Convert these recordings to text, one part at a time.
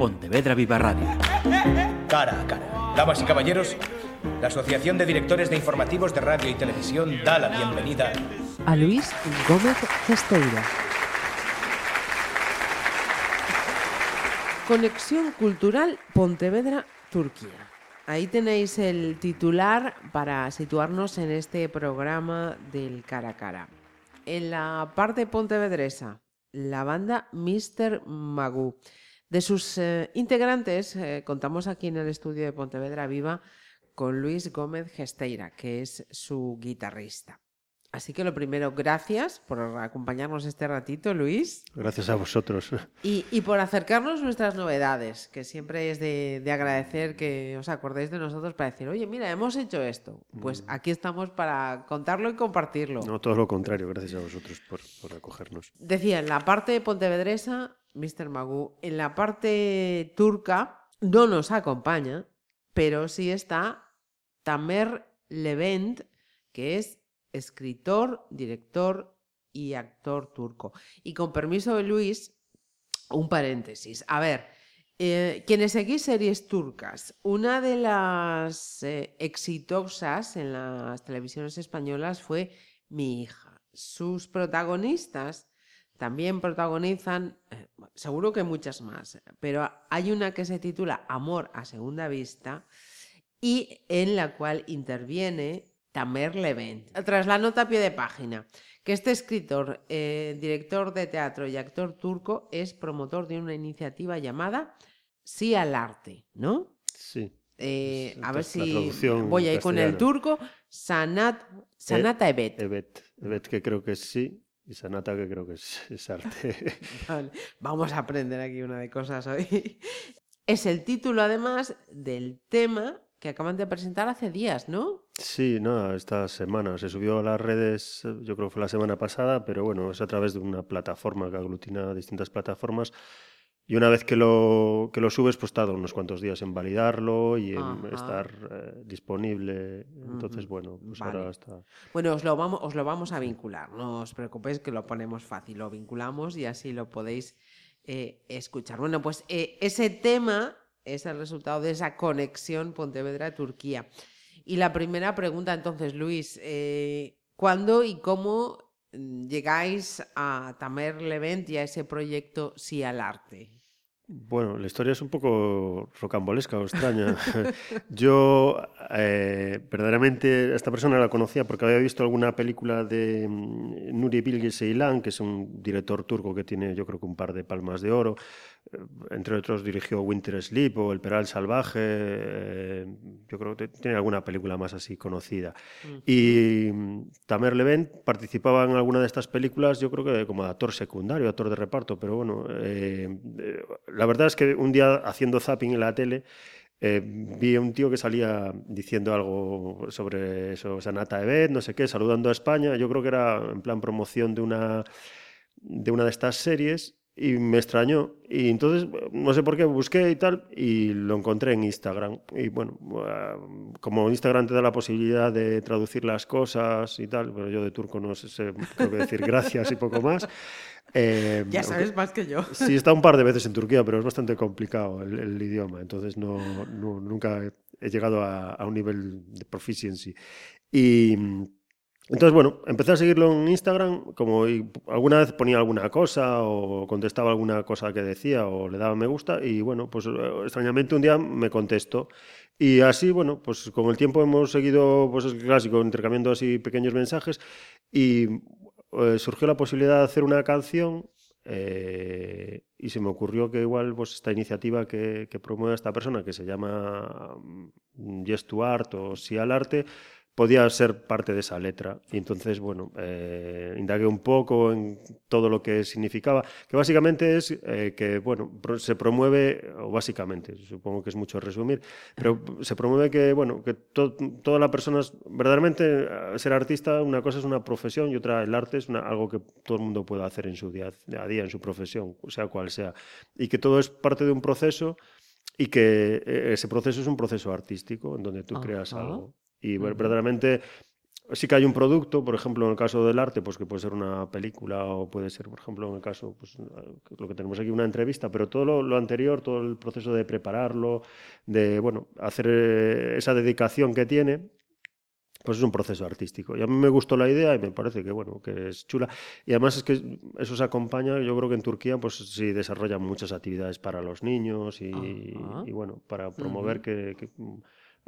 Pontevedra Viva Radio. Cara a cara. Damas y caballeros, la Asociación de Directores de Informativos de Radio y Televisión da la bienvenida a Luis Gómez Gesteira. Conexión Cultural Pontevedra, Turquía. Ahí tenéis el titular para situarnos en este programa del cara a cara. En la parte pontevedresa, la banda Mr. Magoo. De sus eh, integrantes, eh, contamos aquí en el estudio de Pontevedra Viva con Luis Gómez Gesteira, que es su guitarrista. Así que lo primero, gracias por acompañarnos este ratito, Luis. Gracias a vosotros. Y, por acercarnos nuestras novedades, que siempre es de, agradecer que os acordéis de nosotros para decir, oye, mira, hemos hecho esto. Pues mm. aquí estamos para contarlo y compartirlo. No, todo lo contrario, gracias a vosotros por, por acogernos. Decía, en la parte pontevedresa, Mr. Magoo, en la parte turca no nos acompaña, pero sí está Tamer Levent, que es escritor, director y actor turco. Y con permiso de Luis, un paréntesis. A ver, eh, quienes seguís series turcas, una de las eh, exitosas en las televisiones españolas fue Mi hija. Sus protagonistas también protagonizan, eh, seguro que muchas más, pero hay una que se titula Amor a segunda vista y en la cual interviene Tamer Levent. Tras la nota a pie de página, que este escritor, eh, director de teatro y actor turco es promotor de una iniciativa llamada Sí al arte, ¿no? Sí. Eh, a ver si voy a ir con el turco. Sanat, Sanata Evet. Evet. Evet, que creo que sí. Y Sanata, que creo que es, arte. vale. Vamos a aprender aquí una de cosas hoy. Es el título, además, del tema que acaban de presentar hace días, ¿no? Sí, no, esta semana. Se subió a las redes, yo creo que fue la semana pasada, pero bueno, es a través de una plataforma que aglutina distintas plataformas. Y una vez que lo, que lo subes, pues tarda unos cuantos días en validarlo y en estar eh, disponible. Entonces, bueno, pues ahora está. Bueno, os lo, vamos, os lo vamos a vincular. No os preocupéis que lo ponemos fácil. Lo vinculamos y así lo podéis eh, escuchar. Bueno, pues eh, ese tema es el resultado de esa conexión Pontevedra-Turquía. Y la primera pregunta entonces, Luis, eh, ¿cuándo y cómo mm, llegáis a Tamer Levent y a ese proyecto Sí al Arte? Bueno, la historia es un poco rocambolesca o extraña. Yo eh, verdaderamente a esta persona la conocía porque había visto alguna película de mm, Nuri Bilge Ceylan, que es un director turco que tiene yo creo un par de palmas de oro. Eh, entre otros dirigió Winter Sleep o El Peral Salvaje, eh, yo creo que tiene alguna película más así conocida. Y Tamer Levent participaba en alguna de estas películas, yo creo que como actor secundario, actor de reparto, pero bueno, eh, la verdad es que un día haciendo zapping en la tele, vi a un tío que salía diciendo algo sobre eso, Sanata Evet, no sé qué, saludando a España. Yo creo que era en plan promoción de una, de una de estas series y me extrañó. Y entonces, no sé por qué, busqué y tal, y lo encontré en Instagram. Y bueno, ah, como Instagram te da la posibilidad de traducir las cosas y tal, pero yo de turco no sé, creo que decir gracias y poco más. Eh, ya sabes más que yo. Sí, he estado un par de veces en Turquía, pero es bastante complicado el, idioma, entonces no, nunca he llegado a, a un nivel de proficiency. Y entonces, bueno, empecé a seguirlo en Instagram, como alguna vez ponía alguna cosa o contestaba alguna cosa que decía o le daba me gusta y bueno, pues eh, extrañamente un día me contestó. Y así, bueno, pues con el tiempo hemos seguido, pues es clásico, intercambiando así pequeños mensajes y eh, surgió la posibilidad de hacer una canción eh, y se me ocurrió que igual pues esta iniciativa que, que promueve esta persona, que se llama mm, Yes to Art o Sí al Arte, podía ser parte de esa letra. Y entonces, bueno, eh, indagué un poco en todo lo que significaba, que básicamente es eh, que, bueno, se promueve, o básicamente, supongo que es mucho resumir, pero se promueve que, bueno, que todas las personas, verdaderamente eh, ser artista, una cosa es una profesión y otra el arte es algo que todo el mundo puede hacer en su día a día, en su profesión, sea cual sea, y que todo es parte de un proceso y que ese proceso es un proceso artístico en donde tú creas algo. Y verdaderamente sí que hay un producto, por ejemplo, en el caso del arte, pues que puede ser una película o puede ser, por ejemplo, en el caso, pues lo que tenemos aquí, una entrevista, pero todo lo, lo anterior, todo el proceso de prepararlo, de, bueno, hacer eh, esa dedicación que tiene, pues es un proceso artístico. Y a mí me gustó la idea y me parece que, bueno, que es chula. Y además es que eso se acompaña, yo creo que en Turquía, pues sí desarrollan muchas actividades para los niños y, y, bueno, para promover Ujú. que, que,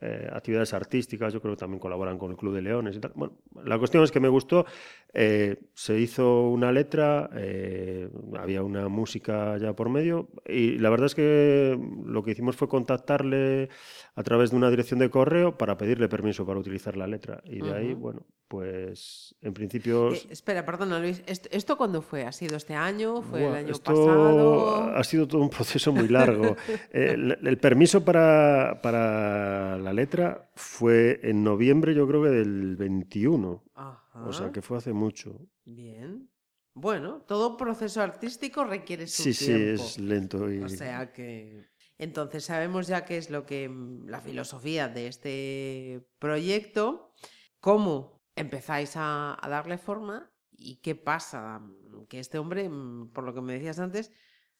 eh, actividades artísticas, yo creo que también colaboran con el Club de Leones y tal. Bueno, la cuestión es que me gustó, eh, se hizo una letra, eh, había una música ya por medio y la verdad es que lo que hicimos fue contactarle a través de una dirección de correo para pedirle permiso para utilizar la letra y de ahí, bueno, pues en principio... Espera, perdona, Luis. ¿Esto, esto cuándo fue? ¿Ha sido este año? ¿Fue el año esto pasado? ha sido todo un proceso muy largo. El, el permiso para, para la letra fue en noviembre, yo creo que del 21. Ajá. O sea, que fue hace mucho. Bien. Bueno, todo proceso artístico requiere su Sí, sí, tiempo. es lento y... O sea que. Entonces sabemos ya qué es lo que. mm, la filosofía de este proyecto, cómo empezáis a, a darle forma y qué pasa. mm, Que este hombre, mm, por lo que me decías antes,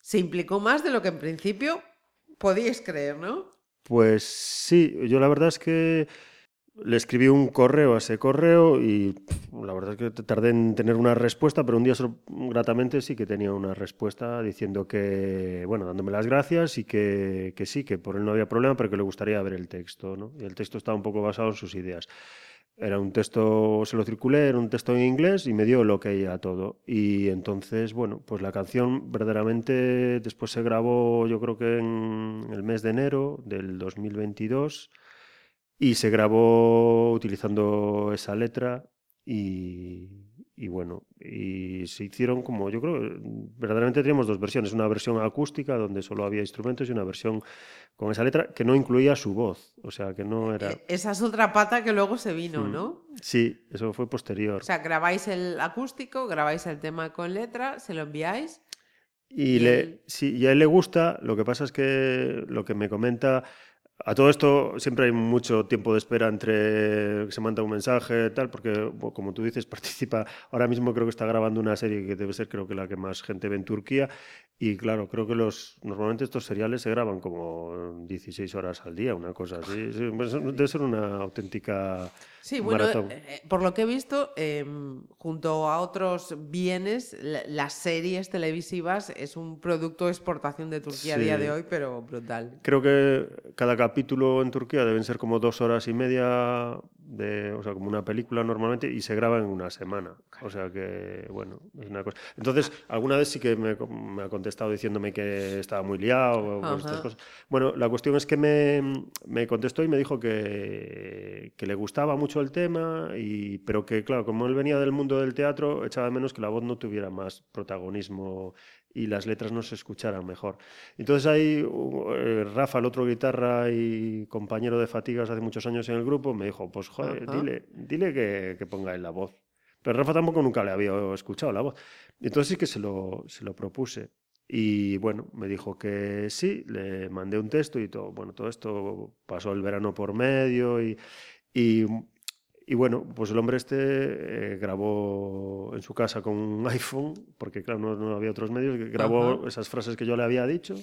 se implicó más de lo que en principio podíais creer, ¿no? Pues sí, yo la verdad es que le escribí un correo a ese correo y la verdad es que tardé en tener una respuesta, pero un día gratamente sí que tenía una respuesta diciendo que, bueno, dándome las gracias y que, que sí, que por él no había problema, pero que le gustaría ver el texto, ¿no? Y el texto estaba un poco basado en sus ideas. Era un texto, se lo circulé, era un texto en inglés y me dio lo que a todo. Y entonces, bueno, pues la canción verdaderamente después se grabó, yo creo que en el mes de enero del 2022 y se grabó utilizando esa letra y, y bueno, y se hicieron como, yo creo, verdaderamente teníamos dos versiones, una versión acústica donde solo había instrumentos y una versión con esa letra que no incluía su voz, o sea, que no era... E- Esa es otra pata que luego se vino, Mm. ¿no? Sí, eso fue posterior. O sea, grabáis el acústico, grabáis el tema con letra, se lo enviáis. Y, y le, él- sí, y a él le gusta, lo que pasa es que lo que me comenta, a todo esto siempre hay mucho tiempo de espera entre que se manda un mensaje tal, porque como tú dices, participa, ahora mismo creo que está grabando una serie que debe ser creo que la que más gente ve en Turquía, y claro, creo que los normalmente estos seriales se graban como 16 horas al día, una cosa así, sí, pues, debe ser una auténtica... Sí, bueno, Maratón. eh, eh, por lo que he visto, em, junto a otros bienes, la- las series televisivas es un producto de exportación de Turquía a día Sí. de hoy, pero brutal. Creo que cada capítulo en Turquía deben ser como dos horas y media, de, o sea, como una película normalmente, y se graba en una semana. O sea que, bueno, es una cosa. Entonces, alguna vez sí que me, me ha contestado diciéndome que estaba muy liado o estas cosas. Bueno, la cuestión es que me, me contestó y me dijo que, que le gustaba mucho el tema, y, pero que, claro, como él venía del mundo del teatro, echaba de menos que la voz no tuviera más protagonismo y las letras no se escucharan mejor. Entonces ahí eh, Rafa, el otro guitarra y compañero de fatigas hace muchos años en el grupo, me dijo, pues joder, Ajá. dile, dile que, que ponga él la voz. Pero Rafa tampoco nunca le había escuchado la voz. Entonces sí que se lo, se lo propuse. Y bueno, me dijo que sí, le mandé un texto y todo. Bueno, todo esto pasó el verano por medio y, y, y bueno, pues el hombre este eh, grabó en su casa con un iPhone, porque claro, no, no había otros medios, grabó Ajá. esas frases que yo le había dicho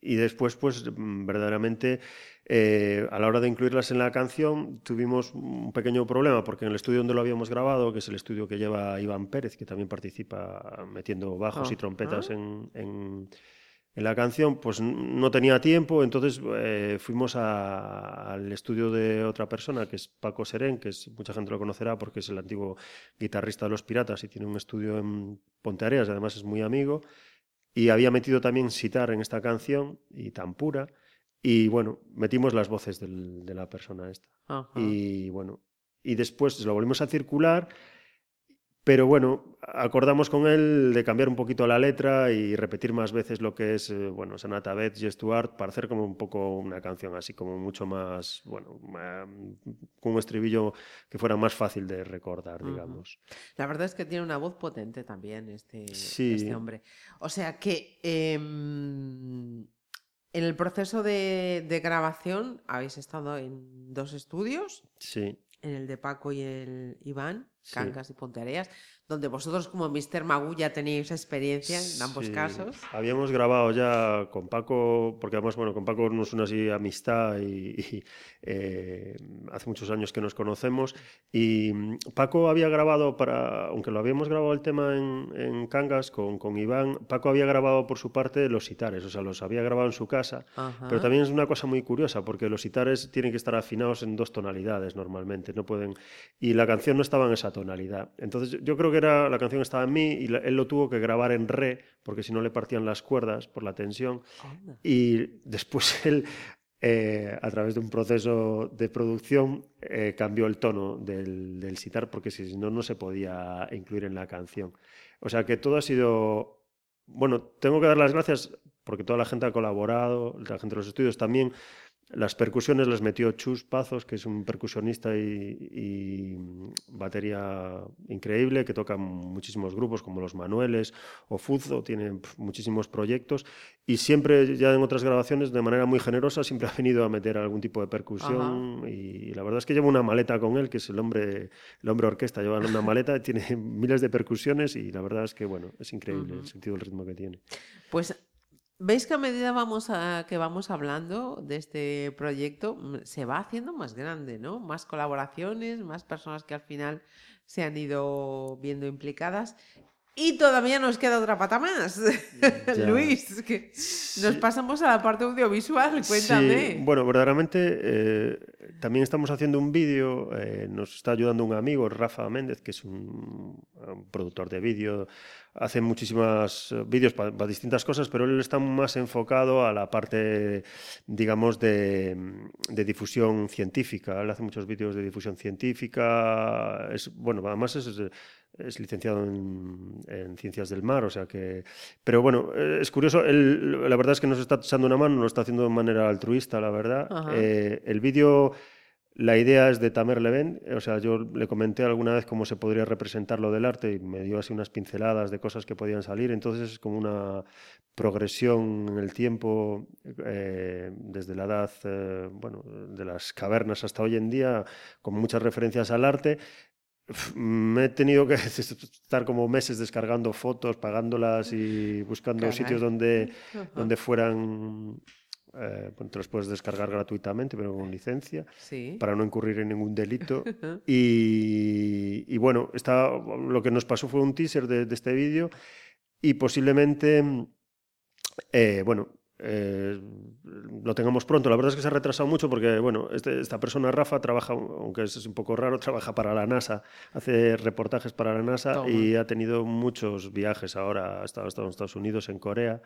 y después, pues mm, verdaderamente, eh, a la hora de incluirlas en la canción, tuvimos un pequeño problema, porque en el estudio donde lo habíamos grabado, que es el estudio que lleva Iván Pérez, que también participa metiendo bajos y Ajá. trompetas en, en- en la canción, pues no tenía tiempo, entonces eh, fuimos a- al estudio de otra persona, que es Paco Serén, que es, mucha gente lo conocerá porque es el antiguo guitarrista de Los Piratas y tiene un estudio en Ponteareas, y además es muy amigo, y había metido también sitar en esta canción y tampura, y bueno, metimos las voces del- de la persona esta. Ajá. Y bueno, y después lo volvimos a circular, pero bueno, acordamos con él de cambiar un poquito la letra y repetir más veces lo que es, eh, bueno, Sanata Beth y Stuart para hacer como un poco una canción así como mucho más, bueno, con un estribillo que fuera más fácil de recordar, digamos. La verdad es que tiene una voz potente también este, Sí. este hombre. O sea que em, en el proceso de, de grabación habéis estado en dos estudios. Sí. en el de Paco y el Iván, Sí. Cangas y Ponteareas, donde vosotros como Mr. Magú ya tenéis experiencia en ambos Sí, casos. Habíamos grabado ya con Paco, porque además, bueno, con Paco nos une así amistad y, y, eh, hace muchos años que nos conocemos. Y mm, Paco había grabado para, aunque lo habíamos grabado el tema en, en Cangas con, con Iván, Paco había grabado por su parte los sitares, o sea, los había grabado en su casa. Ajá. Pero también es una cosa muy curiosa, porque los sitares tienen que estar afinados en dos tonalidades normalmente, no pueden... Y la canción no estaba en esa tonalidad. Entonces yo- creo que era, la canción estaba en mi y él lo tuvo que grabar en re, porque si no le partían las cuerdas por la tensión. Anda. Y después él, eh, a través de un proceso de producción, eh, cambió el tono del, del sitar, porque si no, no se podía incluir en la canción. O sea que todo ha sido... Bueno, tengo que dar las gracias porque toda la gente ha colaborado, la gente de los estudios también. Las percusiones las metió Chus Pazos, que es un percusionista y, y batería increíble, que toca muchísimos grupos como Los Manueles o Fuzo, tiene muchísimos proyectos. Y siempre, ya en otras grabaciones, de manera muy generosa, siempre ha venido a meter algún tipo de percusión y la verdad es que lleva una maleta con él, que es el hombre, el hombre orquesta, lleva una maleta, tiene miles de percusiones y la verdad es que, bueno, es increíble el sentido del ritmo que tiene. Pues veis que a medida vamos a, que vamos hablando de este proyecto, mm, se va haciendo más grande, ¿no? Más colaboraciones, más personas que al final se han ido viendo implicadas. Y todavía nos queda otra pata más. Luis, que nos pasamos a la parte audiovisual, cuéntame. Sí, bueno, verdaderamente eh, también estamos haciendo un vídeo, eh, nos está ayudando un amigo, Rafa Méndez, que es un, un productor de vídeo, hace muchísimas eh, vídeos para distintas cosas, pero él está más enfocado a la parte, digamos, de, de difusión científica. Él hace muchos vídeos de difusión científica, es, bueno, además es... es es licenciado en, en, ciencias del mar, o sea que... Pero bueno, eh, es curioso, él, la verdad es que nos está echando una mano, lo está haciendo de manera altruista, la verdad. Eh, el vídeo, la idea es de Tamer Leven, o sea, yo le comenté alguna vez cómo se podría representar lo del arte y me dio así unas pinceladas de cosas que podían salir, entonces es como una progresión en el tiempo, eh, desde la edad, eh, bueno, de las cavernas hasta hoy en día, con muchas referencias al arte, me he tenido que estar como meses descargando fotos, pagándolas y buscando Caray. sitios donde, donde fueran, eh, bueno, te los puedes descargar gratuitamente, pero con licencia, Sí. para no incurrir en ningún delito. y, y bueno, está, lo que nos pasó fue un teaser de, de este vídeo y posiblemente, eh, bueno, eh, lo tengamos pronto. La verdad es que se ha retrasado mucho porque, bueno, este- esta persona, Rafa, trabaja, aunque es un poco raro, trabaja para la NASA, hace reportajes para la NASA Toma. y ha tenido muchos viajes ahora, ha estado, ha estado en Estados Unidos, en Corea.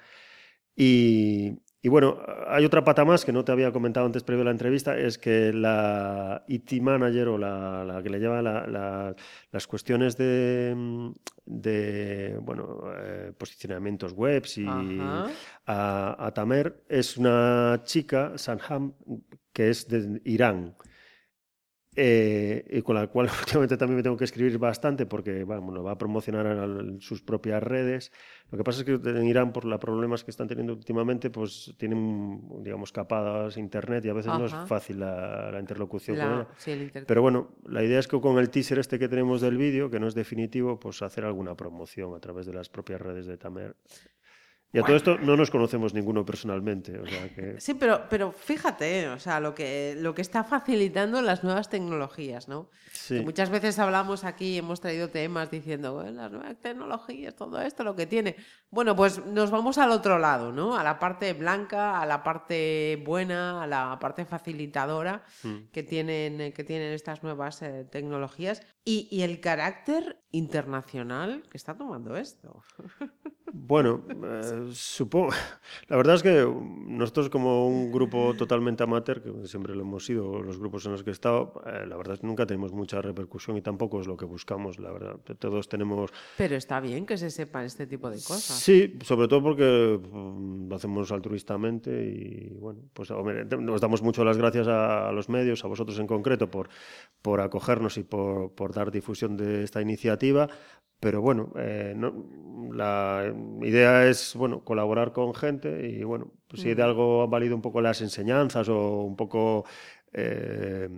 Y, y bueno, hay otra pata más que no te había comentado antes previo a la entrevista, es que la IT manager o la, la que le lleva la- la- las cuestiones de, mm, de bueno, eh, posicionamientos webs y a, a Tamer es una chica, Sanham, que es de Irán. Eh, y con la cual últimamente también me tengo que escribir bastante porque bueno, va a promocionar en sus propias redes. Lo que pasa es que en Irán, por los problemas que están teniendo últimamente, pues tienen, digamos, capadas internet y a veces no Ajá. es fácil la, la interlocución con La- ella. sí, el Pero bueno, la idea es que con el teaser este que tenemos del vídeo, que no es definitivo, pues hacer alguna promoción a través de las propias redes de Tamer. Y a todo esto no nos conocemos ninguno personalmente, o sea que... Sí, pero, pero fíjate, o sea, lo que, lo que está facilitando las nuevas tecnologías, ¿no? Sí. Muchas veces hablamos aquí, hemos traído temas diciendo, "Eh, las nuevas tecnologías, todo esto, lo que tiene. Bueno, pues nos vamos al otro lado, ¿no? A la parte blanca, a la parte buena, a la parte facilitadora Mm. que, tienen, que tienen estas nuevas eh, tecnologías y, y el carácter internacional que está tomando esto. Bueno, eh, supongo. La verdad es que nosotros, como un grupo totalmente amateur, que siempre lo hemos sido, los grupos en los que he estado, eh, la verdad es que nunca tenemos mucha repercusión y tampoco es lo que buscamos, la verdad. Todos tenemos. Pero está bien que se sepan este tipo de cosas. Sí, sobre todo porque mm, lo hacemos altruistamente y bueno, pues hombre, nos damos mucho las gracias a, a los medios, a vosotros en concreto, por, por acogernos y por, por dar difusión de esta iniciativa. Pero bueno, eh, no, la idea es bueno colaborar con gente y bueno, pues si de algo han valido un poco las enseñanzas o un poco eh,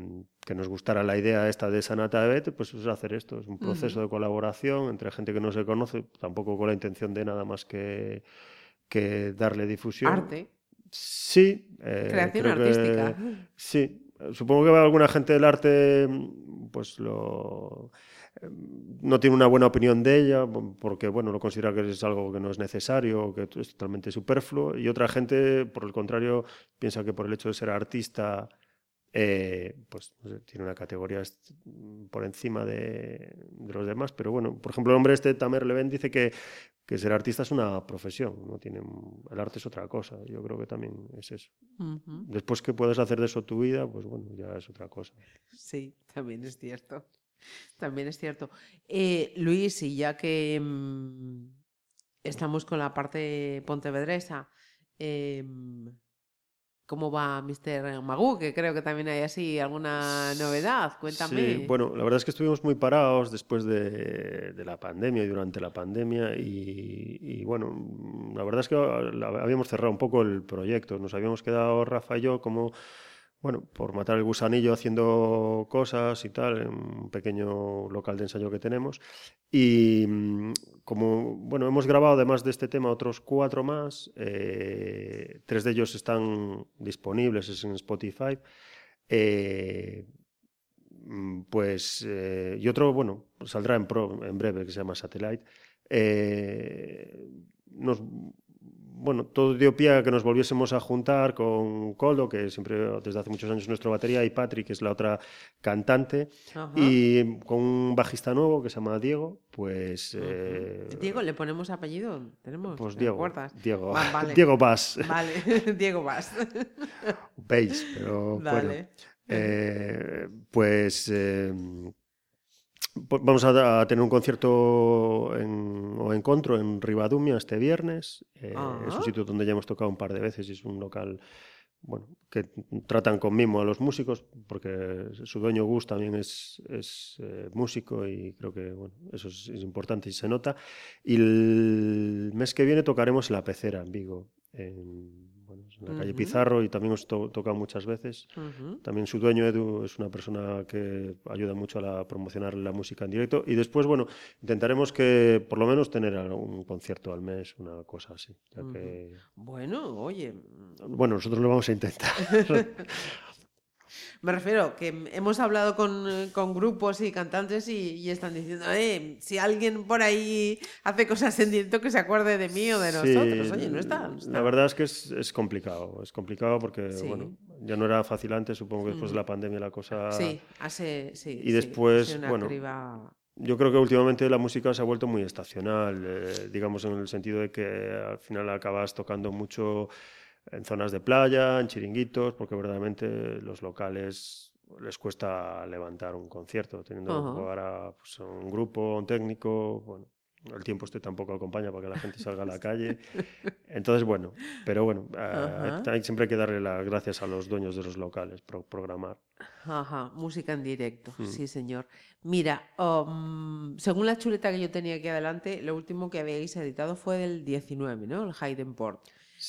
que nos gustara la idea esta de Sanata Bet, pues es hacer esto, es un proceso de colaboración entre gente que no se conoce, tampoco con la intención de nada más que, que darle difusión. Arte. Sí. Eh, Creación artística. sí. Supongo que alguna gente del arte, pues lo no tiene una buena opinión de ella porque bueno lo considera que es algo que no es necesario que es totalmente superfluo y otra gente por el contrario piensa que por el hecho de ser artista eh, pues tiene una categoría por encima de, los demás. Pero bueno, por ejemplo, el hombre este, Tamer Leven, dice que, que ser artista es una profesión, no tiene, el arte es otra cosa. Yo creo que también es eso. Después que puedes hacer de eso tu vida, pues bueno, ya es otra cosa. Sí, también es cierto. También es cierto. Eh, Luis, y ya que mm, estamos con la parte pontevedresa, eh, ¿Cómo va Mr. Magú? Que creo que también hay así alguna novedad. Cuéntame. Sí, bueno, la verdad es que estuvimos muy parados después de, la pandemia y durante la pandemia. Y, bueno, la verdad es que habíamos cerrado un poco el proyecto. Nos habíamos quedado, Rafa y yo, como bueno, por matar el gusanillo haciendo cosas y tal, en un pequeño local de ensayo que tenemos. Y mm, como, bueno, hemos grabado además de este tema otros cuatro más, eh, tres de ellos están disponibles, es en Spotify. Eh, mm, pues, eh, y otro, bueno, saldrá en, pro, en breve, que se llama Satellite. nos bueno, todo dio pie a que nos volviésemos a juntar con Coldo, que siempre desde hace muchos años es nuestra batería, y Patrick, que es la otra cantante, y con un bajista nuevo que se llama Diego, pues... Eh, Diego, ¿le ponemos apellido? ¿Tenemos? Pues Diego. Diego, vale. Diego Bass. Vale, Diego Bass. Bass, pero bueno. Eh, pues... Eh, pues vamos a, tener un concierto en, o encuentro en Ribadumia este viernes. Eh, es un sitio donde ya hemos tocado un par de veces y es un local bueno, que tratan con mimo a los músicos, porque su dueño Gus también es, es eh, músico y creo que bueno, eso es, importante y se nota. Y el mes que viene tocaremos La Pecera, en Vigo, en en la calle Pizarro y también os to toca muchas veces. También su dueño Edu es una persona que ayuda mucho a la, promocionar la música en directo. Y después, bueno, intentaremos que por lo menos tener un concierto al mes, una cosa así. Bueno, oye. Bueno, nosotros lo vamos a intentar. Me refiero que hemos hablado con, con grupos y cantantes y, están diciendo, eh, si alguien por ahí hace cosas en directo que se acuerde de mí o de nosotros. Oye, no está, La verdad es que es, es complicado, es complicado porque, bueno, ya no era fácil antes, supongo que después de la pandemia la cosa... Sí, hace, sí. Y después, bueno... Yo creo que últimamente la música se ha vuelto muy estacional, eh, digamos en el sentido de que al final acabas tocando mucho en zonas de playa, en chiringuitos, porque verdaderamente los locales les cuesta levantar un concierto, teniendo ahora pues, un grupo, un técnico, bueno, el tiempo este tampoco acompaña para que la gente salga a la calle. Entonces, bueno, pero bueno, eh, siempre hay que darle las gracias a los dueños de los locales por programar. Ajá, música en directo, mm. sí señor. Mira, um, según la chuleta que yo tenía aquí adelante, lo último que habéis editado fue del 19, ¿no? El Hayden Port.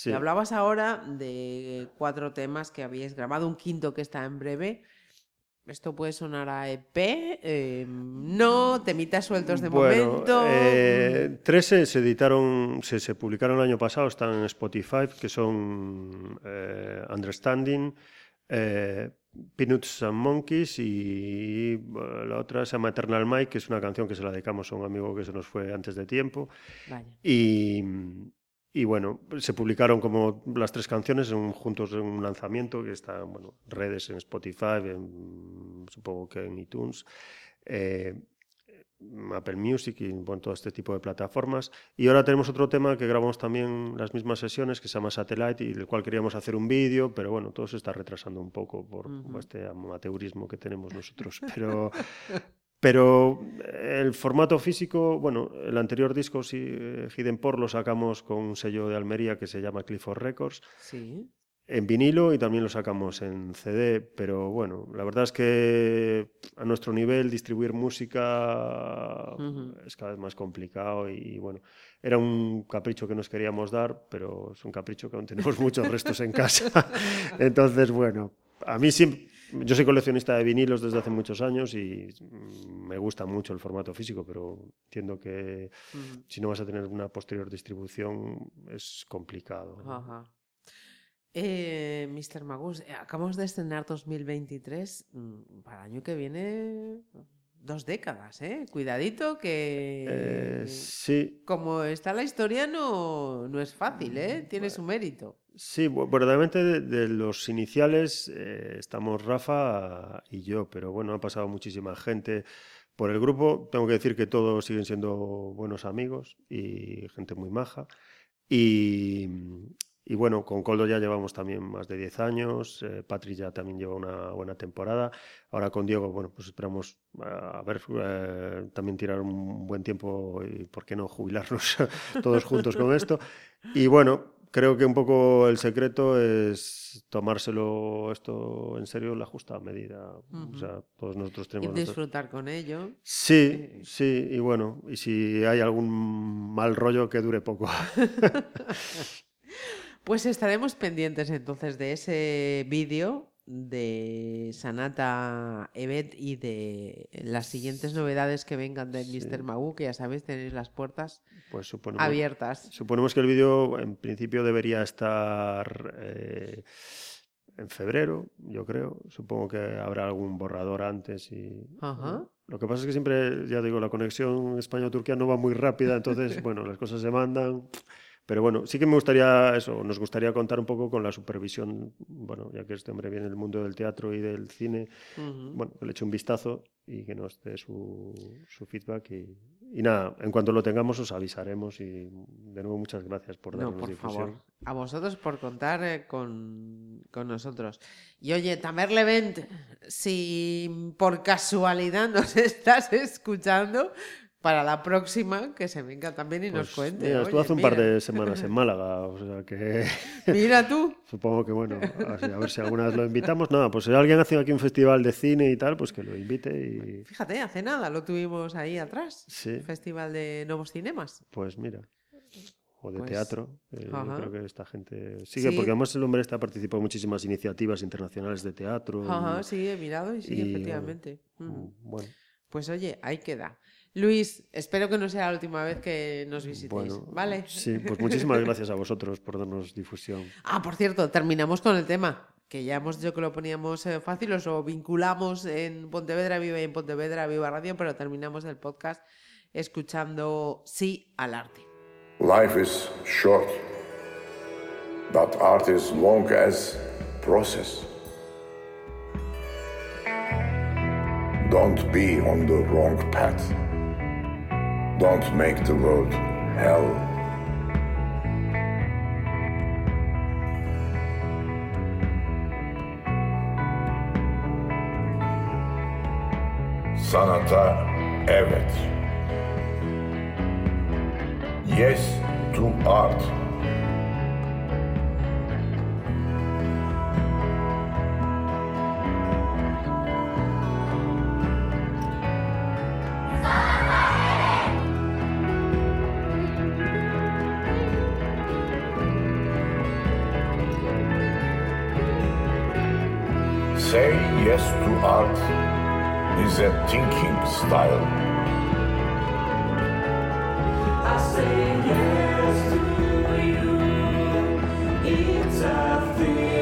Y hablabas ahora de cuatro temas que habíais grabado, un quinto que está en breve. Esto puede sonar a EP, em, no, temitas sueltos de momento. Eh, tres se, editaron, se, publicaron el año pasado, están en Spotify, que son eh, Understanding, eh, Peanuts and Monkeys y la otra se llama Eternal Mike, que es una canción que se la dedicamos a un amigo que se nos fue antes de tiempo. Y, y bueno, se publicaron como las tres canciones juntos en un lanzamiento que está en bueno, redes en Spotify, supongo que en iTunes, eh, Apple Music y bueno, todo este tipo de plataformas. Y ahora tenemos otro tema que grabamos también las mismas sesiones que se llama Satellite y del cual queríamos hacer un vídeo, pero bueno, todo se está retrasando un poco por este amateurismo que tenemos nosotros. Pero, Pero eh, el formato físico, bueno, el anterior disco, sí, eh, Hidden Por, lo sacamos con un sello de Almería que se llama Clifford Records. Sí. en vinilo y también lo sacamos en CD, pero bueno, la verdad es que a nuestro nivel distribuir música Ujú. es cada vez más complicado y bueno, era un capricho que nos queríamos dar, pero es un capricho que aún tenemos muchos restos en casa. Entonces, bueno, a mí siempre, yo soy coleccionista de vinilos desde hace muchos años y me gusta mucho el formato físico, pero entiendo que si no vas a tener una posterior distribución es complicado. Ajá. Eh, Mr. Magus, eh, acabamos de estrenar 2023. mm, Para el año que viene, dos décadas, ¿eh? Cuidadito que... Eh, sí, Como está la historia, no, no es fácil, ¿eh? Mm, Tiene su mérito. Sí, bu- verdaderamente de, los iniciales eh, estamos Rafa y yo, pero bueno, ha pasado muchísima gente por el grupo. Tengo que decir que todos siguen siendo buenos amigos y gente muy maja. Y, bueno, con Coldo ya llevamos también más de 10 años, eh, ya también lleva una buena temporada. Ahora con Diego, bueno, pues esperamos a ver, eh, también tirar un buen tiempo y, ¿por qué no, jubilarnos todos juntos con esto? Y bueno, creo que un poco el secreto es tomárselo esto en serio la justa medida. O sea, todos nosotros Y tenemos... nuestro- disfrutar con ello. Sí, sí, y bueno, y si hay algún mal rollo que dure poco. Pues estaremos pendientes entonces de ese vídeo de Sanata Evet y de las siguientes novedades que vengan de Sí. Mr. Magu, que ya sabéis, tenéis las puertas Pues suponemos, abiertas. suponemos que el vídeo en principio debería estar eh, en febrero, yo creo. Supongo que habrá algún borrador antes y... Ajá. Lo que pasa es que siempre, ya digo, la conexión España-Turquía no va muy rápida, entonces, bueno, las cosas se mandan. Pero bueno, sí que me gustaría eso, nos gustaría contar un poco con la supervisión, bueno, ya que este hombre viene del mundo del teatro y del cine, Ujú. bueno, que le eche un vistazo y que nos dé su, su feedback. Y, y nada, en cuanto lo tengamos os avisaremos y de nuevo muchas gracias por No, darnos por difusión. favor. A vosotros por contar eh, con, con nosotros. Y oye, Tamer Levent, si por casualidad nos estás escuchando, para la próxima que se venga también y nos Pues, cuente. mira, estuve Oye, hace un par de semanas en Málaga, o sea que Mira tú. supongo que bueno, así, a ver si alguna vez lo invitamos. Nada, pues si alguien hace aquí un festival de cine y tal, pues que lo invite y Fíjate, hace nada lo tuvimos ahí atrás. sí, Festival de Nuevos Cinemas. pues mira. O de Pues, teatro. eh, yo creo que esta gente sigue, Sí. porque además el hombre está participado en muchísimas iniciativas internacionales de teatro. y- Ajá, sí, he mirado y sí, y, efectivamente. mm, Ujú. Bueno, Pues oye, ahí queda. Luis, espero que no sea la última vez que nos visitéis. bueno. ¿Vale? Sí, pues muchísimas gracias a vosotros por darnos difusión. Ah, por cierto, terminamos con el tema, que ya hemos dicho que lo poníamos eh, fácil, lo vinculamos en Pontevedra Viva y en Pontevedra Viva Radio, pero terminamos el podcast escuchando Sí al arte. Life is short, but art is long as process. Don't be on the wrong path. Don't make the world hell. Sanata evet. Yes to art. Art is a thinking style. I say yes to you. It's a thinking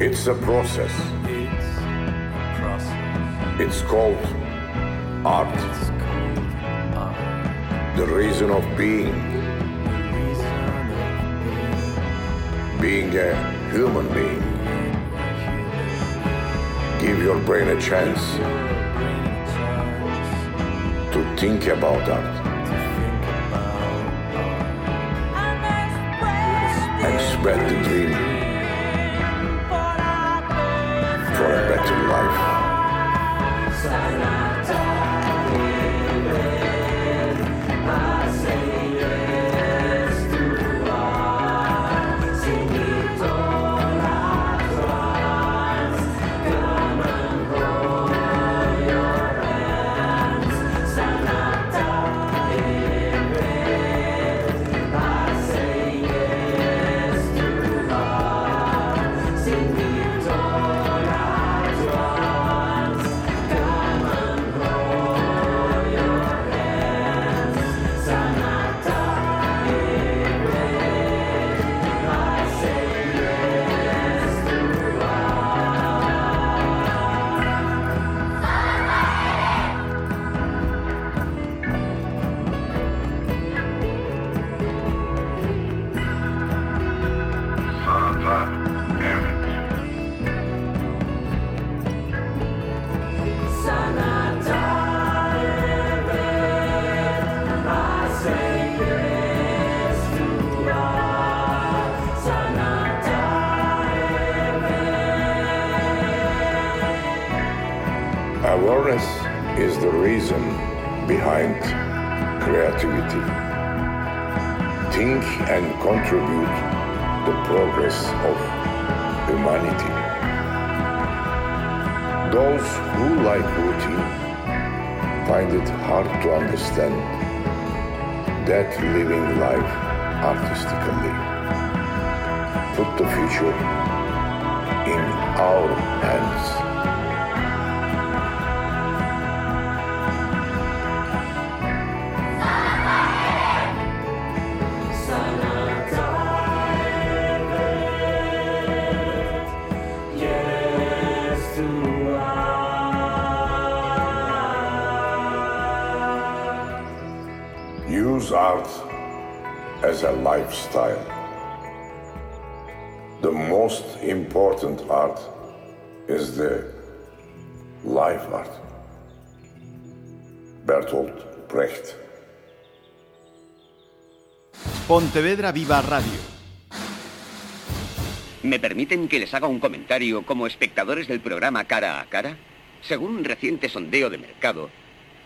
It's a process. It's called art. The reason of being. Being a human being. Give your brain a chance to think about art and spread the dream Awareness is the reason behind creativity. Think and contribute the progress of humanity. Those who like routine find it hard to understand that living life artistically. Put the future in our hands. Use art as a lifestyle. The most important art is the life art. Bertolt Brecht. Pontevedra Viva Radio. ¿Me permiten que les haga un comentario como espectadores del programa Cara a Cara? Según un reciente sondeo de mercado,